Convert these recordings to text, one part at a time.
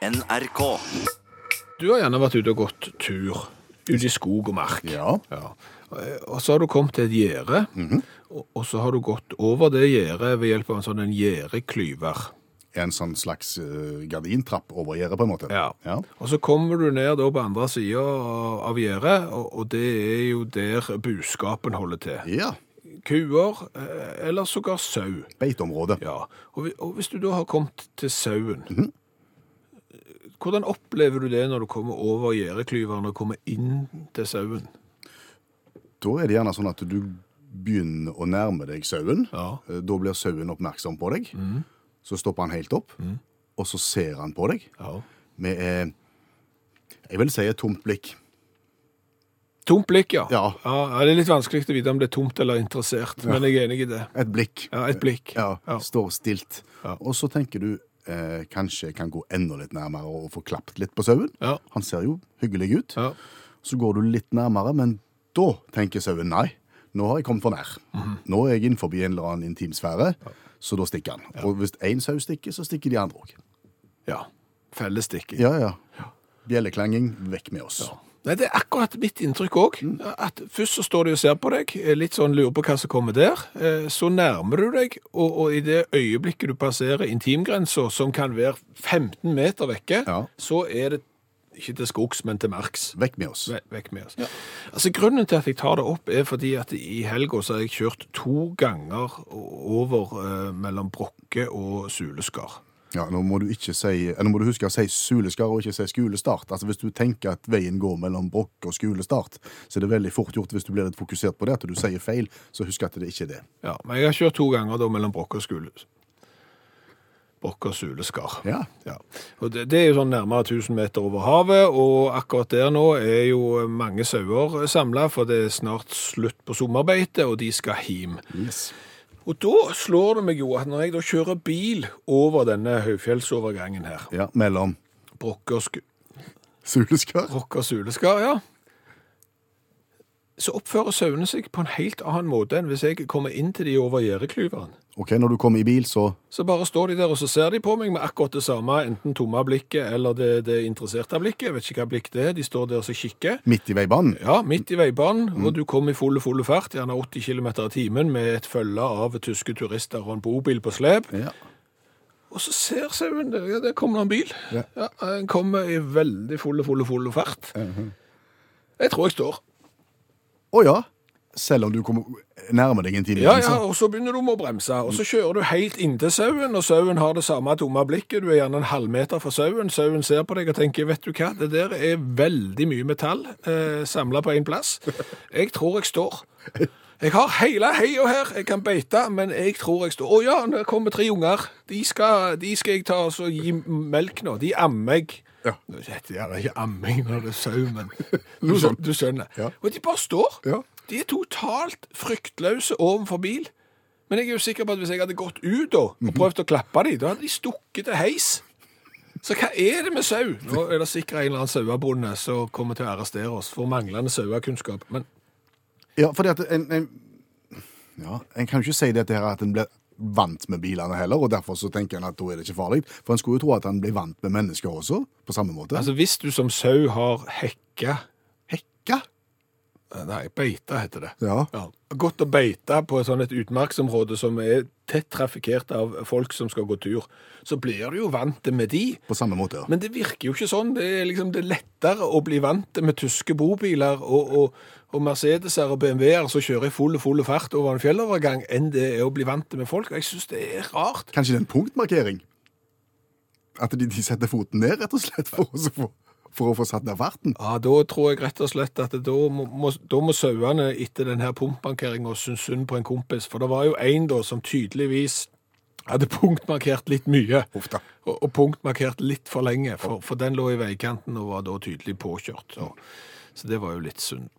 NRK. Du har gjerne vært ute og gått tur, ute i skog og mark. Ja. Ja. Og så har du kommet til et gjerde, og- og så har du gått over det gjerdet ved hjelp av en sånn en gjerdeklyver. En sånn slags eh, gardintrapp over gjerdet, på en måte. Ja. ja. Og så kommer du ned da på andre sida av gjerdet, og, og det er jo der buskapen holder til. Ja. Kuer, eh, eller sågar sau. Beiteområde. Ja, og, og hvis du da har kommet til sauen, hvordan opplever du det når du kommer over gjerdeklyveren og kommer inn til sauen? Da er det gjerne sånn at du begynner å nærme deg sauen. Ja. Eh, Da blir sauen oppmerksom på deg. Så stopper han helt opp, og så ser han på deg Ja. med eh, jeg vil si et tomt blikk. Tomt blikk, ja. Ja. ja. Det er litt vanskelig å vite om det er tomt eller interessert, men jeg er enig i det. Et blikk. Ja, et blikk. Står stilt. Og så tenker du eh, kanskje kan gå enda litt nærmere og få klapt litt på sauen. Ja. Han ser jo hyggelig ut. Ja. Så går du litt nærmere, men da tenker sauen nei. Nå har jeg kommet for nær. Mhm. Nå er jeg innenfor en eller annen intimsfære, så da stikker han. Og hvis én sau stikker, så stikker de andre òg. ja. Fellesstikking. Ja, ja. Bjelleklanging, vekk med oss. Nei, Det er akkurat mitt inntrykk òg. At først så står de og ser på deg, er litt sånn lurer på hva som kommer der. Eh, Så nærmer du deg, og, og i det øyeblikket du passerer intimgrensa, som kan være 15 meter vekke, Ja. så er det ikke til skogs, men til marks. Vekk med oss. Ve- Vekk med oss. Altså Grunnen til at jeg tar det opp, er fordi at i helga har jeg kjørt to ganger over eh, mellom Brokke og Suleskar. Ja, nå må si, nå må du huske å si suleskar og ikke si skolestart. Altså Hvis du tenker at veien går mellom brokk og skolestart, så er det veldig fort gjort hvis du blir litt fokusert på det, at du sier feil, så husk at det ikke er det. Ja, Men jeg har kjørt to ganger da mellom Brokke og skole. Brokke og Suleskar. Ja. Ja. Og det, det er jo sånn nærmere 1000 meter over havet, og akkurat der nå er jo mange sauer samla, for det er snart slutt på sommerbeite, og de skal hjem. Yes. Og da slår det meg jo at når jeg da kjører bil over denne høyfjellsovergangen her, Ja, mellom Brokke og, suleskar. Brokke og Suleskar, ja, så oppfører sauene seg på en helt annen måte enn hvis jeg kommer inn til de over gjerdeklyveren. Ok, når du kommer i bil, så Så bare står de der, og så ser de på meg med akkurat det samme, enten tomme blikket eller det, det interesserte blikket. Jeg vet ikke hva blikk det er. De står der og så kikker. midt i veibanen. Ja, midt i veibanen, og du kommer i fulle, fulle fart, gjerne 80 km i timen, med et følge av tyske turister og en bobil på slep. Ja. Og så ser sauen der, ja, der kommer det en bil. Ja. Ja, Den kommer i veldig fulle, fulle, fulle fart. Jeg tror jeg står. Å ja. Selv om du kommer nærmer deg en time. Ja, ja, og så begynner du med å bremse, og så kjører du helt inntil sauen, og sauen har det samme tomme blikket, du er gjerne en halvmeter fra sauen, sauen ser på deg og tenker, vet du hva, det der er veldig mye metall eh, samlet på en plass. Jeg tror jeg står. Jeg har hele heia her, jeg kan beite, men jeg tror jeg står. Å ja, nå kommer tre unger, de skal, de skal jeg ta og gi melk nå, de ammer jeg. Ja. Dette er ikke amming når det er sau, men du, du skjønner. Ja. Og de bare står. Ja. De er totalt fryktløse overfor bil. Men jeg er jo sikker på at hvis jeg hadde gått ut da, og prøvd å klappe dem, da hadde de stukket til heis. Så hva er det med sau? Nå er det sikkert en eller annen sauebonde som kommer til å arrestere oss for manglende sauekunnskap. Men Ja, fordi at en, en, ja, en kan jo ikke si dette her at en blir vant med bilene heller, og derfor så tenker en at da er det ikke farlig. For en skulle jo tro at han blir vant med mennesker også, på samme måte. altså, hvis du som sau har hekka hekka. Nei, beita heter det. Ja. Ja. Godt å beite på et sånn et utmarksområde som er tett trafikkert av folk som skal gå tur, så blir du jo vant med de. På samme måte, ja. Men det virker jo ikke sånn. Det er liksom det er lettere å bli vant med tyske bobiler og, og, og Mercedeser og BMW-er som kjører i full full fart over en fjellovergang, enn det er å bli vant med folk. Jeg syns det er rart. Kanskje det er en punktmarkering? At de, de setter foten ned, rett og slett, for å, få- for å få satt ned farten? Ja, Da tror jeg rett og slett at da må, må, da må sauene etter denne pumpmarkeringa synes synd på en kompis. For det var jo en da som tydeligvis hadde punktmarkert litt mye. Da. Og, og punktmarkert litt for lenge, for, for den lå i veikanten og var da tydelig påkjørt. Så, så det var jo litt synd.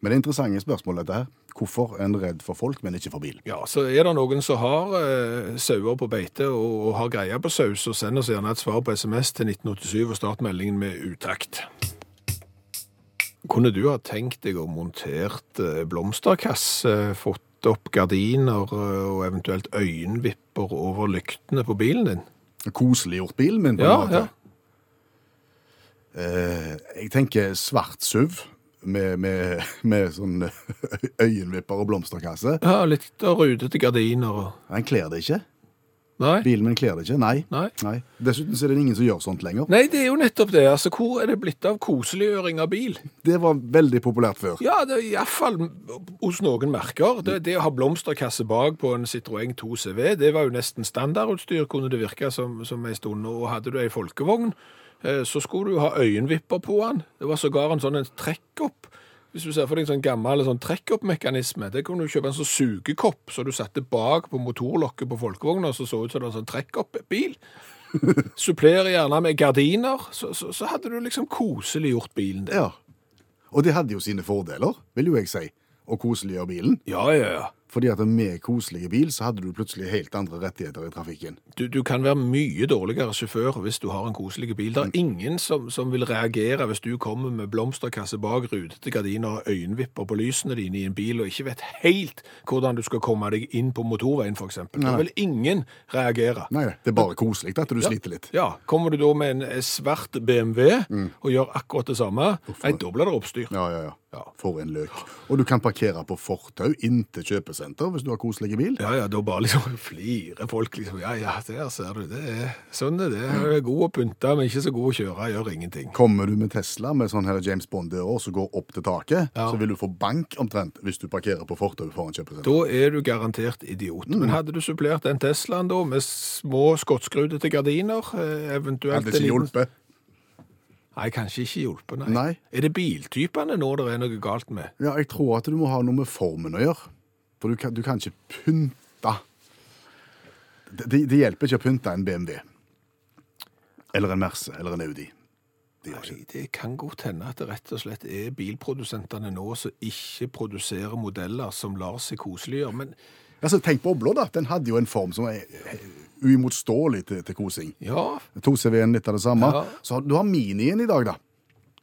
Men det er interessante spørsmål, dette her. Hvorfor en redd for folk, men ikke for bil? Ja, så er det noen som har eh, sauer på beite og, og har greie på sau, så send oss gjerne et svar på SMS til 1987 og start meldingen med utakt. Kunne du ha tenkt deg å montert eh, blomsterkasse, fått opp gardiner eh, og eventuelt øyenvipper over lyktene på bilen din? Koseliggjort bilen min, på en Ja, måte. ja. Eh, jeg tenker svart SUV med, med, med sånn øyenvipper og blomsterkasse. Ja, litt rutete gardiner og Han kler det ikke. Nei? Bilen min kler det ikke. Nei. Nei. Dessuten er det ingen som gjør sånt lenger. Nei, det er jo nettopp det. Altså, Hvor er det blitt av koseliggjøring av bil? Det var veldig populært før. Ja, det er iallfall hos noen merker. Det, det å ha blomsterkasse bak på en Citroën 2 CV, det var jo nesten standardutstyr, kunne det virke som, som en stund. Og hadde du ei folkevogn, så skulle du ha øyenvipper på den. Det var sågar en sånn trekkopp. Hvis du ser for deg en sånn gammel sånn trekkoppmekanisme, det kunne du kjøpe en sånn sugekopp, så du satte bak på motorlokket på folkevogna, så så ut som det var en sånn trekkoppbil. Supplere gjerne med gardiner, så, så, så hadde du liksom koselig gjort bilen din. Ja. Og det hadde jo sine fordeler, vil jo jeg si, å koseliggjøre bilen. Ja, ja, ja. Fordi at med koselige bil, så hadde du plutselig helt andre rettigheter i trafikken. Du, du kan være mye dårligere sjåfør hvis du har en koselig bil. Det er ingen som, som vil reagere hvis du kommer med blomsterkasse bak, rutete gardiner og øyenvipper på lysene dine i en bil og ikke vet helt hvordan du skal komme deg inn på motorveien, f.eks. Da vil ingen reagere. Nei, det er bare koselig at du sliter litt. Ja, Kommer du da med en svart BMW og gjør akkurat det samme, nei, da blir det oppstyr. Ja, ja, ja. Ja. For en løk. Og du kan parkere på fortau inntil kjøpesenter hvis du har koselige bil. Ja, ja, da bare liksom flirer folk liksom. Ja, ja, der ser du. Det er sånn det er. Jeg er god å pynte, men ikke så god å kjøre. Gjør ingenting. Kommer du med Tesla med sånn her James Bond-dører som går opp til taket, Ja. så vil du få bank omtrent hvis du parkerer på fortau foran kjøpesenter. Da er du garantert idiot. Men hadde du supplert den Teslaen da med små skottskrudete gardiner, eh, eventuelt Hadde ikke hjulpet. Nei, kanskje ikke hjulpet, nei. Nei. Er det biltypene nå det er noe galt med? Ja, jeg tror at du må ha noe med formen å gjøre. For du kan, du kan ikke pynte. Det, det, det hjelper ikke å pynte en BMW. Eller en Merce, eller en Audi. Det. Nei, det kan godt hende at det rett og slett er bilprodusentene nå som ikke produserer modeller som lar seg koseliggjøre. Men Altså, tenk på Obla, da. Den hadde jo en form som er uimotståelig til, til kosing. ja, 2CV-en litt av det samme. Ja. Så du har Minien i dag, da.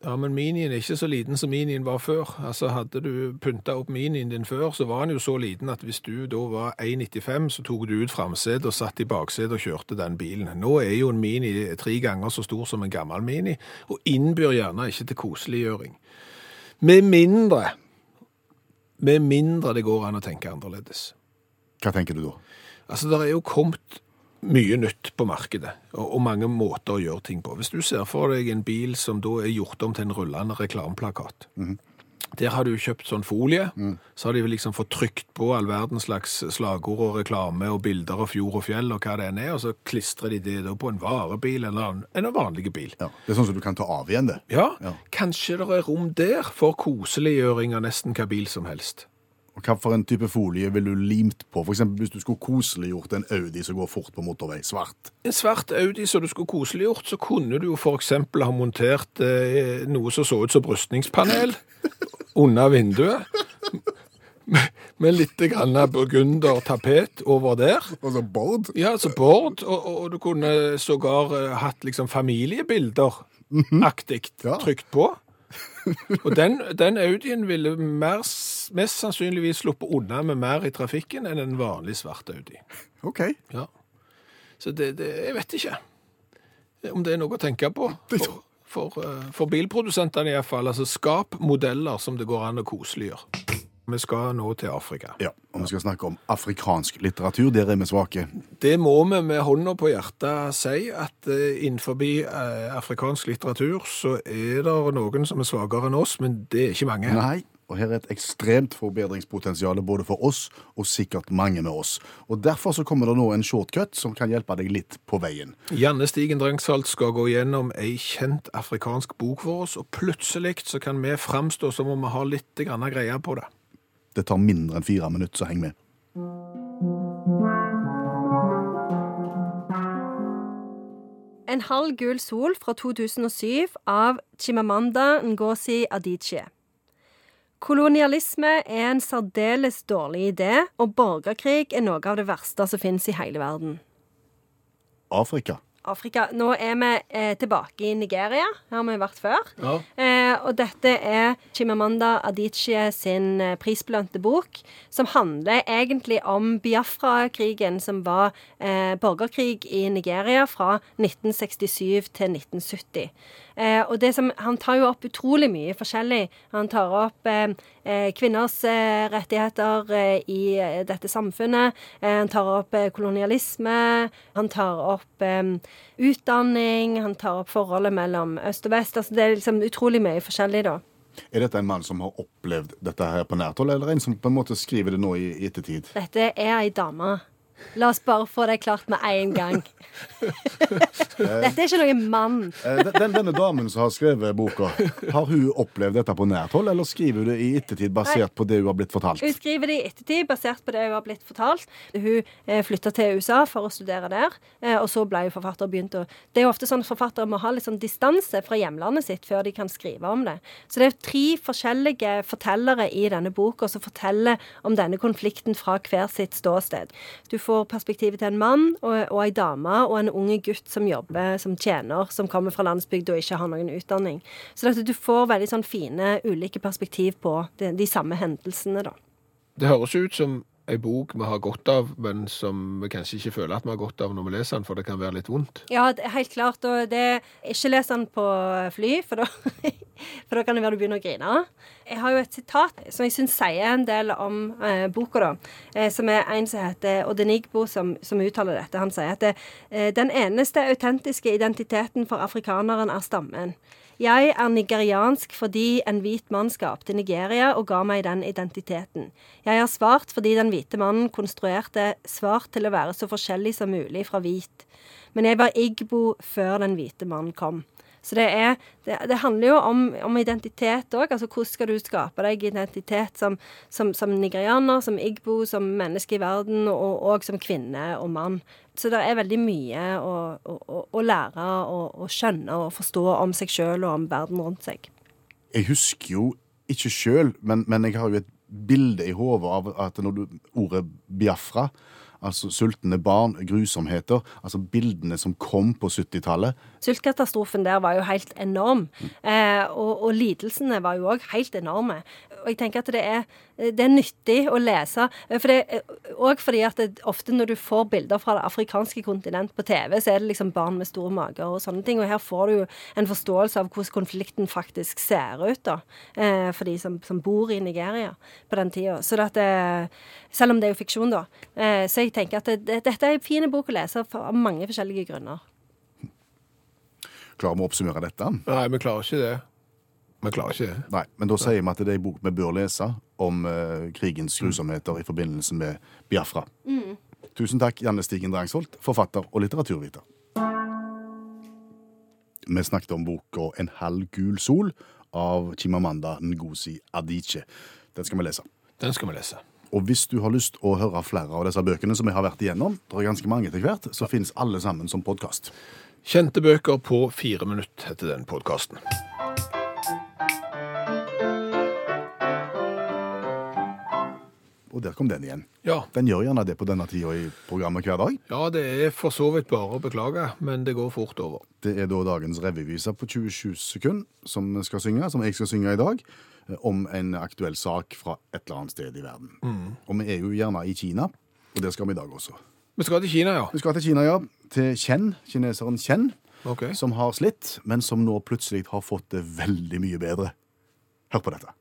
ja, men minien er ikke så liten som minien var før. Altså, hadde du pynta opp minien din før, så var den jo så liten at hvis du da var 1,95, så tok du ut framsetet og satt i baksetet og kjørte den bilen. Nå er jo en mini tre ganger så stor som en gammel mini, og innbyr gjerne ikke til koseliggjøring. Med mindre Med mindre det går an å tenke annerledes. Hva tenker du da? Altså, det er jo kommet mye nytt på markedet, og, mange måter å gjøre ting på. Hvis du ser for deg en bil som da er gjort om til en rullende reklameplakat. Der har du kjøpt sånn folie, så har de liksom fått trykt på all verdens slags slagord og reklame og bilder av fjord og fjell og hva det enn er, og så klistrer de det da på en varebil eller en, en vanlig bil. Ja, det er sånn som du kan ta av igjen, det. Ja, Ja. kanskje det er rom der for koseliggjøring av nesten hva bil som helst. Og Hva for en type folie vil du limt på? Eksempel hvis du skulle koseliggjort en Audi som går fort på motorvei, svart. En svart Audi som du skulle koseliggjort, så kunne du jo eksempel ha montert eh, noe som så ut som brystningspanel under vinduet. Med, litt grann burgunder tapet over der. Altså board? Ja, altså bord, og, og du kunne sågar eh, hatt liksom familiebilder aktig Ja. trykt på. Og den, den Audien ville mer, mest sannsynligvis sluppet unna med mer i trafikken enn en vanlig svart Audi. OK. Ja. Så det, det Jeg vet ikke om det er noe å tenke på. For, for, eh, for bilprodusentene iallfall. Altså skap modeller som det går an å koseliggjøre. Vi skal nå til Afrika. Ja, og vi skal snakke om afrikansk litteratur. Der er vi svake. Det må vi med hånda på hjertet si, at eh, innenfor eh, afrikansk litteratur så er det noen som er svakere enn oss, men det er ikke mange. Nei, og her er et ekstremt forbedringspotensial både for oss og sikkert mange med oss. Og Derfor så kommer det nå en shortcut som kan hjelpe deg litt på veien. Janne Stigen Drangsalt skal gå gjennom ei kjent afrikansk bok for oss, og plutselig så kan vi framstå som om vi har litt greie på det. Det tar mindre enn fire minutter, så heng med. En halv gul sol fra 2007 av Chimamanda Ngozi Adichie. Kolonialisme er en særdeles dårlig idé, og borgerkrig er noe av det verste som finnes i hele verden. Afrika. Afrika. Nå er vi eh, tilbake i Nigeria. Her har vi vært før. Ja. Eh, og dette er Chimamanda Adichie sin eh, prisbelønte bok, som handler egentlig om Biafra-krigen, som var eh, borgerkrig i Nigeria fra 1967 til 1970. Eh, og det som, Han tar jo opp utrolig mye forskjellig. Han tar opp eh, eh kvinners eh, rettigheter eh, i eh, dette samfunnet. han tar opp kolonialisme. Han tar opp utdanning. Han tar opp forholdet mellom øst og vest. altså Det er liksom utrolig mye forskjellig, da. Er dette en mann som har opplevd dette her på nært hold, eller en som på en måte skriver det nå i ettertid? Dette er ei dame. La oss bare få det klart med en gang. Dette er ikke noen mann. Eh, den, denne damen som har skrevet boka, har hun opplevd dette på nært hold, eller skriver hun det i ettertid basert på det hun har blitt fortalt? Hun skriver det i ettertid basert på det hun har blitt fortalt. Hun eh, flytta til USA for å studere der, eh, og så ble hun forfatter og begynte å Det er jo ofte sånn at forfattere må ha litt sånn distanse fra hjemlandet sitt før de kan skrive om det. Så det er tre forskjellige fortellere i denne boka som forteller om denne konflikten fra hver sitt ståsted. Du får perspektivet til en mann og, og ei dame og en unge gutt som jobber som tjener, som kommer fra landsbygd og ikke har noen utdanning. Så du får veldig sånn fine ulike perspektiv på de, de samme hendelsene, da. Det høres ut som ei bok vi har godt av, men som vi kanskje ikke føler at vi har godt av når vi leser den, for det kan være litt vondt? Ja, helt klart. Og det, ikke les den på fly, for da, for da kan det være du begynner å grine. Jeg har jo et sitat som jeg syns sier en del om eh, boka, da. Eh, som er en som heter Odenigbo, som, som uttaler dette. Han sier at eh, den eneste autentiske identiteten for afrikaneren er stammen. Jeg er nigeriansk fordi en hvit mann skapte Nigeria og ga meg den identiteten. Jeg er svart fordi den hvite mannen konstruerte svart til å være så forskjellig som mulig fra hvit. Men jeg var igbo før den hvite mannen kom. Så det, er, det, det handler jo om, om identitet òg. Altså hvordan skal du skape deg identitet som, som, som, nigerianer, som igbo, som menneske i verden, og, og som kvinne og mann. Så det er veldig mye å, å, å lære og skjønne og forstå om seg sjøl og om verden rundt seg. Jeg husker jo ikke sjøl, men, men, jeg har jo et bilde i hodet av at når du ordet Biafra Altså sultne barn, grusomheter. Altså bildene som kom på 70-tallet. Sultkatastrofen der var jo helt enorm. Eh, og, og, lidelsene var jo òg helt enorme. Og jeg tenker at det er, det er nyttig å lese. For det, og fordi at det, ofte når du får bilder fra det afrikanske kontinent på TV, så er det liksom barn med store mager og sånne ting. Og her får du jo en forståelse av hvordan konflikten faktisk ser ut, da. Eh, for de som, som, bor i Nigeria på den tida. Så det, selv om det er jo fiksjon, da. Eh, så jeg tenker at det, dette er en fin bok å lese av mange forskjellige grunner. Klarer vi å oppsummere dette? Nei, vi klarer ikke det. Vi klarer ikke det. Nei, Men da sier vi at det er en bok vi bør lese om uh, krigens grusomheter i forbindelse med Biafra. Mm. Tusen takk, Janne Stigen Drangsvold, forfatter og litteraturviter. Vi snakket om boka 'En halv gul sol' av Chimamanda Ngozi Adiche. Den skal vi lese. Den skal vi lese. Og hvis du har lyst å høre flere av disse bøkene som jeg har vært igjennom, det er ganske mange etter hvert, så finnes alle sammen som podkast. Kjente bøker på fire minutter heter den podkasten. Og der kom den igjen. Ja. Den gjør gjerne det på denne tida i programmet hver dag. Ja, det er for så vidt bare å beklage, men det går fort over. Det er da dagens revyvise på 27 sekunder som skal synge, som jeg skal synge i dag, om en aktuell sak fra et eller annet sted i verden. Mm. Og vi er jo gjerne i Kina, og det skal vi i dag også. Vi skal til Kina, ja. Vi skal til Kina, ja. Til Chen, kineseren Chen, okay. som har slitt, men som nå plutselig har fått det veldig mye bedre. Hør på dette.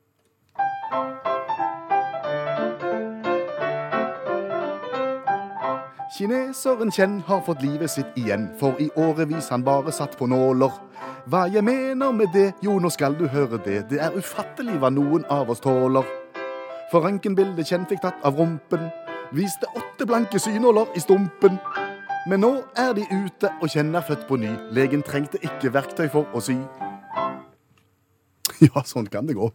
Kineseren Chen har fått livet sitt igjen, for i årevis han bare satt på nåler. Hva jeg mener med det, jo nå skal du høre det, det er ufattelig hva noen av oss tåler. For røntgenbildet Chen fikk tatt av rumpen, viste åtte blanke synåler i stumpen. Men nå er de ute, og Chen er født på ny. Legen trengte ikke verktøy for å sy. Ja, sånn kan det gå.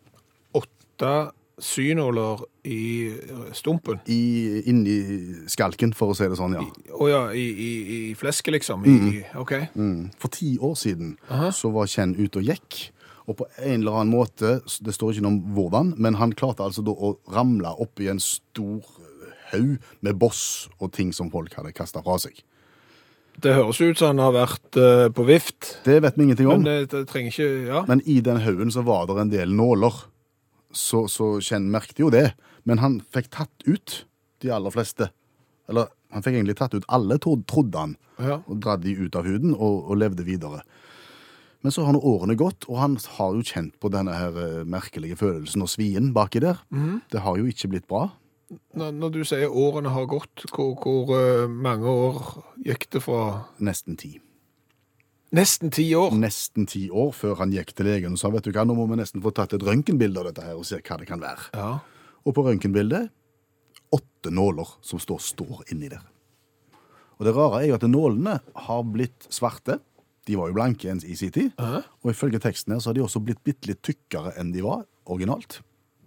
Åtte synåler i stumpen? I, inni skalken, for å si det sånn, ja. Å ja, i, i, i, flesket, liksom? I, mm. OK. Mm. For ti år siden Aha. så var Kjenn ute og gikk. Og på en eller annen måte, det står ikke noe om hvordan, men han klarte altså da å ramle opp i en stor haug med boss og ting som folk hadde kasta fra seg. Det høres ut som han har vært eh, på vift, Det vet vi ingenting om. men det, det ikke Ja. Men i den haugen så var det en del nåler. Så, så Chen merkte jo det. Men han fikk tatt ut de aller fleste. Eller han fikk egentlig tatt ut alle, trodde han. ja. Og dratt de ut av huden og, og levde videre. Men så har nå årene gått, og han har jo kjent på denne her eh, merkelige følelsen og svien baki der. Det har jo ikke blitt bra. Når, når du sier årene har gått, hvor, hvor eh, mange år gikk det fra Nesten ti. Nesten ti år. Nesten ti år før han gikk til legen og sa vet du hva, nå må vi nesten få tatt et røntgenbilde av dette her og se hva det kan være. Ja. Og på røntgenbildet åtte nåler som står, står inni der. Og det rare er jo at nålene har blitt svarte. De var jo blanke i sin tid. Hæ? Og ifølge teksten her så har de også blitt bitte litt tykkere enn de var originalt.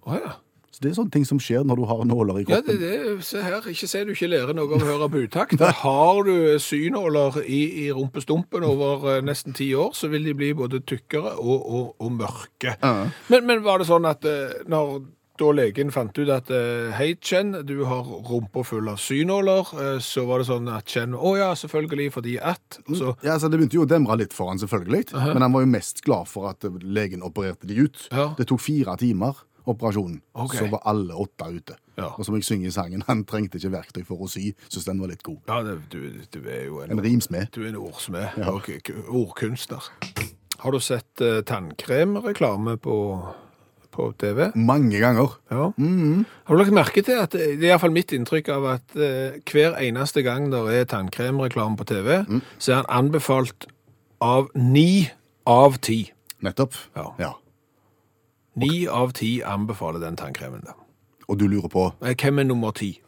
Oh, ja. Så det er sånne ting som skjer når du har nåler i Ja, kroppen. det, det, se her. Ikke si du ikke lærer noe av å høre på utakt. Har du synåler i, i rumpestumpen over eh, nesten ti år, så vil de bli både tykkere og, og, og mørke. Ja. Men, men var det sånn at eh, når da legen fant ut at eh, hei, Chen, du har rumpa full av synåler, så var det sånn at Chen Å ja, selvfølgelig, fordi at så, Ja, så Det begynte jo å demre litt for han selvfølgelig, men han var jo mest glad for at legen opererte de ut. Ja. Det tok fire timer, operasjonen, okay. så var alle åtte ute. Ja. Og som jeg synger i sangen, han trengte ikke verktøy for å sy, syns den var litt god. Ja, det, du, du er jo en, En rimsmed. Du er en ordsmed Ja. Okay. ordkunstner. Har du sett uh, tannkremreklame på, på TV? Mange ganger. Ja. Har du lagt merke til at det det er iallfall mitt inntrykk av at eh, hver eneste gang det er tannkremreklame på TV, så er han anbefalt av ni av ti. Nettopp. Ja. ja. Ni av ti anbefaler den tannkremen. der. Og du lurer på Hvem er nummer ti?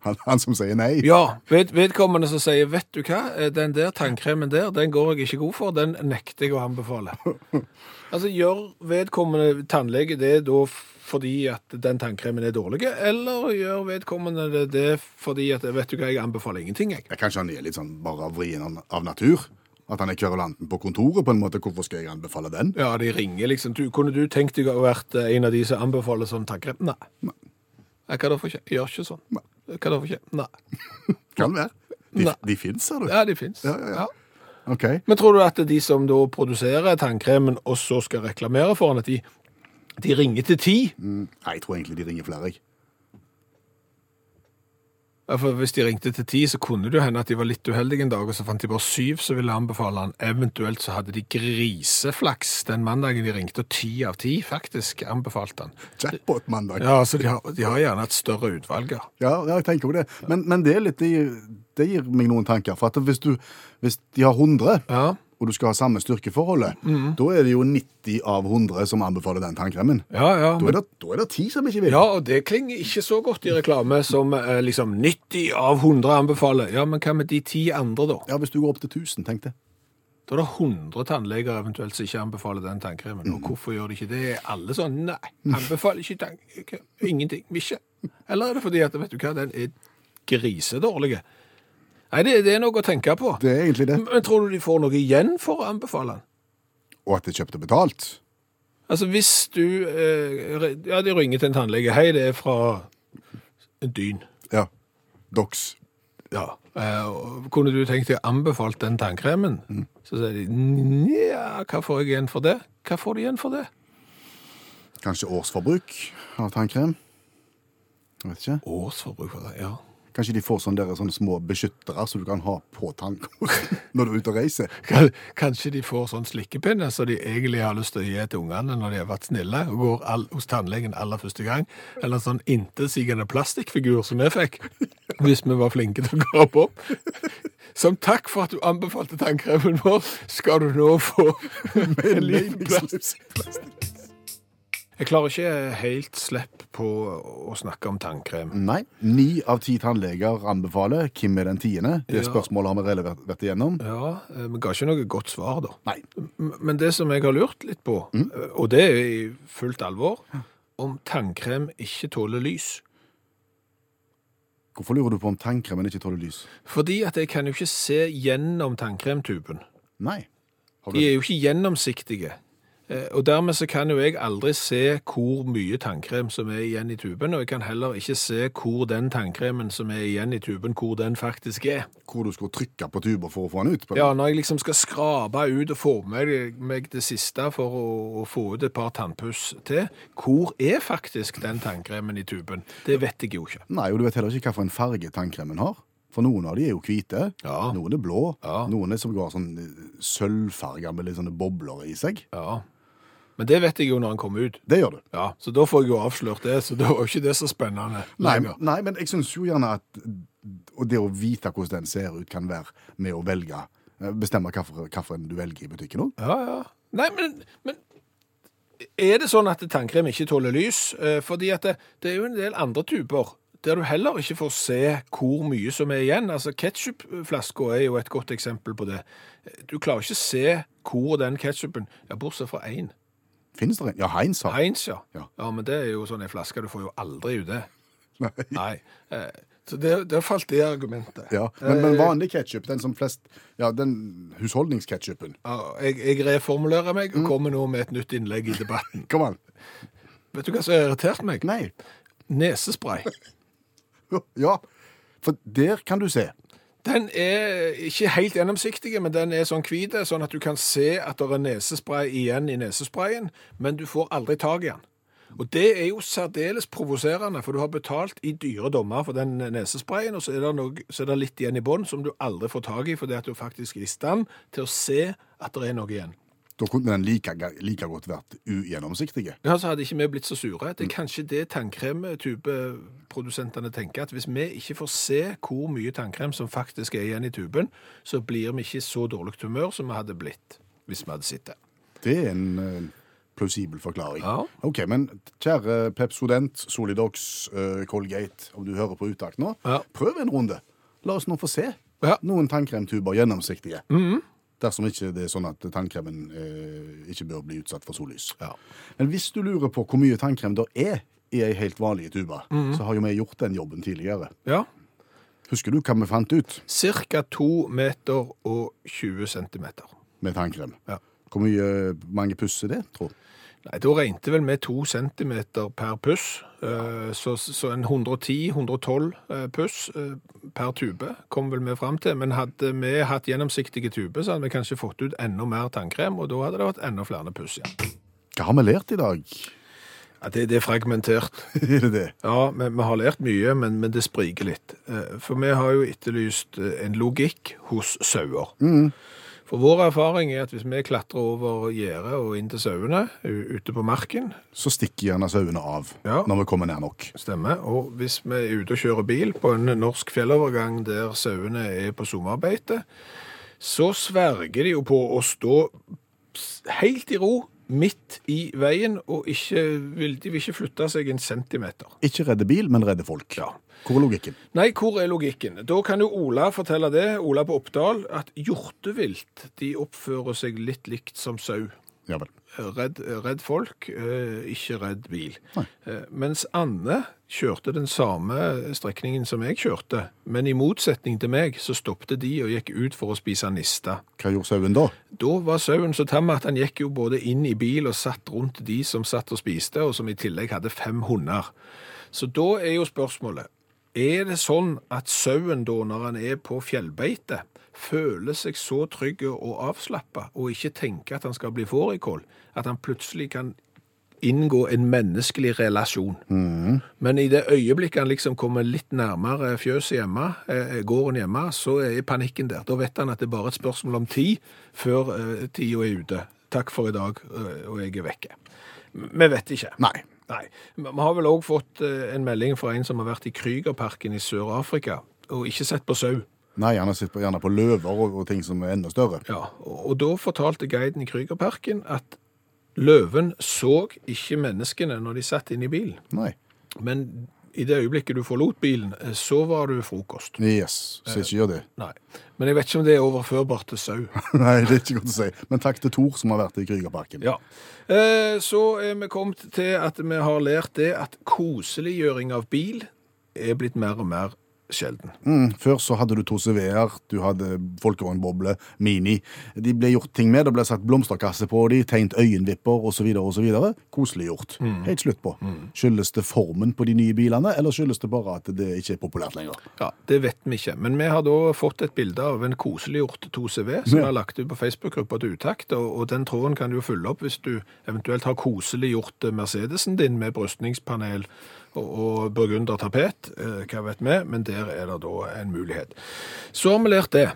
han, han som sier nei? Ja, ved, vedkommende som sier, vet du hva, Eh, den der tannkremen der, den går jeg ikke god for, den nekter jeg å anbefale. altså, gjør vedkommende tannlege det da fordi at den tannkremen er dårlig, eller gjør vedkommende det, det fordi at, vet du hva, jeg anbefaler ingenting, jeg. Kanskje han er litt sånn bare vrien av natur? At han er kverulanten på kontoret på en måte? Hvorfor skal jeg anbefale den? Ja, de ringer liksom, du, kunne du tenkt deg å vært eh, en av de som anbefaler sånn tannkrem? Nei. Jeg kan derfor ikke, jeg gjør ikke sånn. Nei. Jeg kan derfor ikke, nei. Kan være. De, Nei. de fins, sa du? Ja, de finnes. Ja, ja, ja. Ok. Men tror du at de som da produserer tannkremen, og så skal reklamere for den, at de, de ringer til ti? Mm, Nei, jeg tror egentlig de ringer flere. jeg. Ja, For hvis de ringte til ti, så kunne det jo hende at de var litt uheldige en dag, og så fant de bare syv så ville jeg anbefale han. Eventuelt så hadde de griseflaks den mandagen de ringte, og ti av ti faktisk anbefalte han. Jackpot mandag. Ja, så de har, de har gjerne et større utvalg, ja. Jeg tenker på det. Men, men det, litt, det, gir, det gir meg noen tanker. For at hvis, du, hvis de har 100, Ja, og du skal ha samme styrkeforholdet, mm. da er det jo 90 av 100 som anbefaler den tannkremen. ja. ja. Da er, det, da er det 10 som ikke vil. Ja, og det klinger ikke så godt i reklame som eh, liksom 90 av 100 anbefaler. Ja, men hva med de 10 andre da? Ja, hvis du går opp til 1000, tenk det. Da er det 100 tannleger eventuelt som ikke anbefaler den tannkremen. Mm. Og hvorfor gjør de ikke det? Er alle sånn, nei, anbefaler ikke tannkrem. Ingenting, ikke. Eller er det fordi at, vet du hva, den er grisedårlig? Nei, det, det er noe å tenke på. Det er egentlig det. Men tror du de får noe igjen for å anbefale den? Og at det er kjøpt og betalt. Altså, hvis du... Eh, ja, de ringer til en tannlege. Hei, det er fra en dyn. Ja. Dox. Ja. Eh, kunne du tenkt deg anbefale den tannkremen? Så sier de, ja, hva får jeg igjen for det? Hva får de igjen for det? Kanskje årsforbruk av tannkrem. Jeg vet ikke. Årsforbruk av det, ja. Kanskje de får sånne, der, sånne små beskyttere som du kan ha på tannkosten når du er ute og reiser. Kanskje de får sånn slikkepinne som de egentlig har lyst til å gi til ungene når de har vært snille og går all, hos tannlegen aller første gang. Eller en sånn intetsigende plastikkfigur som vi fikk, hvis vi var flinke til å grape opp. Som takk for at du anbefalte tannkremen vår, skal du nå få en liten plastikk. Jeg klarer ikke helt slipp på å snakke om tannkrem. Nei. Ni av ti tannleger anbefaler. Hvem er den tiende? Det Ja. spørsmålet har vi relevert vært, igjennom. Ja, eh, vi ga ikke noe godt svar da. Nei. Men det som jeg har lurt litt på, Mm. eh, og det er i fullt alvor, om tannkrem ikke tåler lys. Hvorfor lurer du på om tannkremen ikke tåler lys? Fordi at jeg kan jo ikke se gjennom tannkremtuben. Nei. Du, De er jo ikke gjennomsiktige. Eh, Og dermed så kan jo jeg aldri se hvor mye tannkrem som er igjen i tuben, og jeg kan heller ikke se hvor den tannkremen som er igjen i tuben, hvor den faktisk er. Hvor du skulle trykke på tuber for å få den ut. på Ja, når jeg liksom skal skrape ut og få med meg det siste for å, å få ut et par tannpuss til, hvor er faktisk den tannkremen i tuben? Det vet jeg jo ikke. Nei, og du vet heller ikke hvilken farge tannkremen har. For noen av de er jo hvite, Ja. noen er blå, Ja. noen er som går sånn sølvfarga med litt sånne bobler i seg. Ja. Men det vet jeg jo når han kommer ut. Det gjør du. Ja, Så da får jeg jo avslørt det, så da var jo ikke det så spennende. Nei, lenger. nei, men jeg syns jo gjerne at det å vite hvordan den ser ut, kan være med å velge eh, Bestemme hvilken du velger i butikken òg. Ja, ja. Nei, men, men er det sånn at tannkrem ikke tåler lys? Eh, Fordi at det, det er jo en del andre tuber der du heller ikke får se hvor mye som er igjen. Altså, Ketsjupflaska er jo et godt eksempel på det. Du klarer ikke se hvor den ketchupen Ja, bortsett fra én. Finnes det en? Ja, Heinz har. Heinz, ja. Ja. ja. Men det er jo sånn en flaske du får jo aldri ut det. Nei. Nei. Eh, Så der, der falt det argumentet. Ja, men, men vanlig ketsjup, den som flest Ja, den husholdningsketsjupen. Ja, jeg, jeg reformulerer meg og kommer nå med et nytt innlegg i debatten. Kom an. Vet du hva som har irritert meg? Nei. Nesespray. Ja, for der kan du se. Den er ikke helt gjennomsiktig, men den er sånn hvit, sånn at du kan se at det er nesespray igjen i nesesprayen, men du får aldri tak i den. Og det er jo særdeles provoserende, for du har betalt i dyre dommer for den nesesprayen, og så er det, noe, så er det litt igjen i bånn som du aldri får tak i, fordi at du faktisk er i stand til å se at det er noe igjen. Da kunne den like, like godt vært ugjennomsiktig. Ja, så hadde ikke vi blitt så sure. Det er kanskje det tannkremtubeprodusentene tenker, at hvis vi ikke får se hvor mye tannkrem som faktisk er igjen i tuben, så blir vi ikke i så dårlig humør som vi hadde blitt hvis vi hadde sett det. Det er en plausibel forklaring. Ja. Ok, men kjære Pepsodent, Solidox, uh, Colgate, om du hører på uttak nå, Ja. prøv en runde. La oss nå få se Ja. noen tannkremtuber gjennomsiktige. Dersom ikke det er sånn at tannkremen eh, ikke bør bli utsatt for sollys. Ja. Men hvis du lurer på hvor mye tannkrem det er i ei helt vanlig tube, så har jo vi gjort den jobben tidligere. Ja. Husker du hva vi fant ut Cirka 2 meter og 20 centimeter. med tannkrem? Ja. Hvor mye, mange puss er det, tro? Nei, da regnet vel med to centimeter per puss. Eh, Så, så en 110-112 eh, puss eh, per tube kom vel vi fram til. Men hadde vi hatt gjennomsiktige tuber, så hadde vi kanskje fått ut enda mer tannkrem, og da hadde det vært enda flere puss igjen. Hva har vi lært i dag? Ja, det, det er fragmentert. er det det? Ja, vi, vi har lært mye, men, men det spriker litt. For vi har jo etterlyst en logikk hos sauer. For vår erfaring er at hvis vi klatrer over gjerdet og inn til sauene ute på marken, Så stikker gjerne sauene av Ja. når vi kommer nær nok. stemmer, og hvis vi er ute og kjører bil på en norsk fjellovergang der sauene er på sommerbeite, så sverger de jo på å stå helt i ro midt i veien, og ikke vil, de vil ikke flytte seg en centimeter. Ikke redde bil, men redde folk. Ja. Hvor er logikken? Nei, hvor er logikken? Da kan jo Ola fortelle det, Ola på Oppdal, at hjortevilt de oppfører seg litt likt som sau. Ja vel. Redd, redd folk, eh, ikke redd bil. Nei. Eh, mens Anne kjørte den samme strekningen som jeg kjørte, men i motsetning til meg så stoppte de og gikk ut for å spise nista. Hva gjorde sauen da? Da var sauen så tam at han gikk jo både inn i bil og satt rundt de som satt og spiste, og som i tillegg hadde fem hunder. Så da er jo spørsmålet, er det sånn at sauen da, når han er på fjellbeite, føler seg så trygg og avslappa, og ikke tenker at han skal bli fårikål, at han plutselig kan inngå en menneskelig relasjon. Men i det øyeblikket han liksom kommer litt nærmere fjøset hjemme, eh, gården hjemme, så er panikken der. Da vet han at det er bare et spørsmål om tid før eh, tida er ute. Takk for i dag, eh, og jeg er vekke. Vi vet ikke. Nei. Nei. Vi har vel òg fått eh, en melding fra en som har vært i Krügerparken i Sør-Afrika, og ikke sett på sau. Nei, gjerne på, gjerne på løver og, og ting som er enda større. Ja, og, og da fortalte guiden i Krügerparken at løven så ikke menneskene når de satt inne i bilen. Nei. Men i det øyeblikket du forlot bilen, eh, så var du frokost. Yes, så ikke gjør det. Nei. Men jeg vet ikke om det er overførbart til sau. Nei, det er ikke godt å si. Men takk til Tor som har vært i Krügerparken. Ja. Eh, Så er vi kommet til at vi har lært det at koseliggjøring av bil er blitt mer og mer sjelden. Mm, før så hadde du to CV-er, du hadde folkevognboble, Mini. De ble gjort ting med, det ble satt blomsterkasse på de, tegnet øyenvipper osv. Koseliggjort. Mm. Helt slutt på. Skyldes det formen på de nye bilene, eller skyldes det bare at det ikke er populært lenger? Ja, Det vet vi ikke. Men vi har da fått et bilde av en koseliggjort 2CV som vi har lagt ut på Facebook-gruppa til Utakt, og, og den tråden kan du jo fylle opp hvis du eventuelt har koseliggjort Mercedesen din med brystningspanel og, og burgundertapet, eh, hva vet vi, men der er det da en mulighet. Så har vi lært det,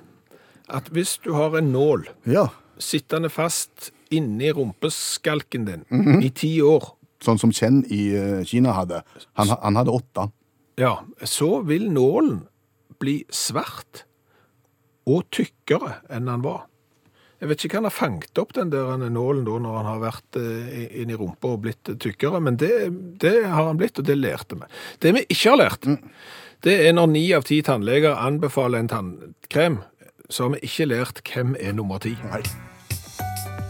at hvis du har en nål Ja, sittende fast inni rumpeskalken din i ti år, sånn som Chen i eh, Kina hadde. Han, han hadde åtte. ja, så vil nålen bli svart og tykkere enn han var. Jeg vet ikke hva han har fanget opp den der nålen da, når han har vært eh, inni rumpa og blitt tykkere, men det, det har han blitt, og det lærte vi. Det vi ikke har lært, det er når ni av ti tannleger anbefaler en tannkrem, så har vi ikke lært hvem er nummer ti.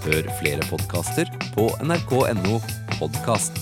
Hør flere podkaster på nrk.no podkast.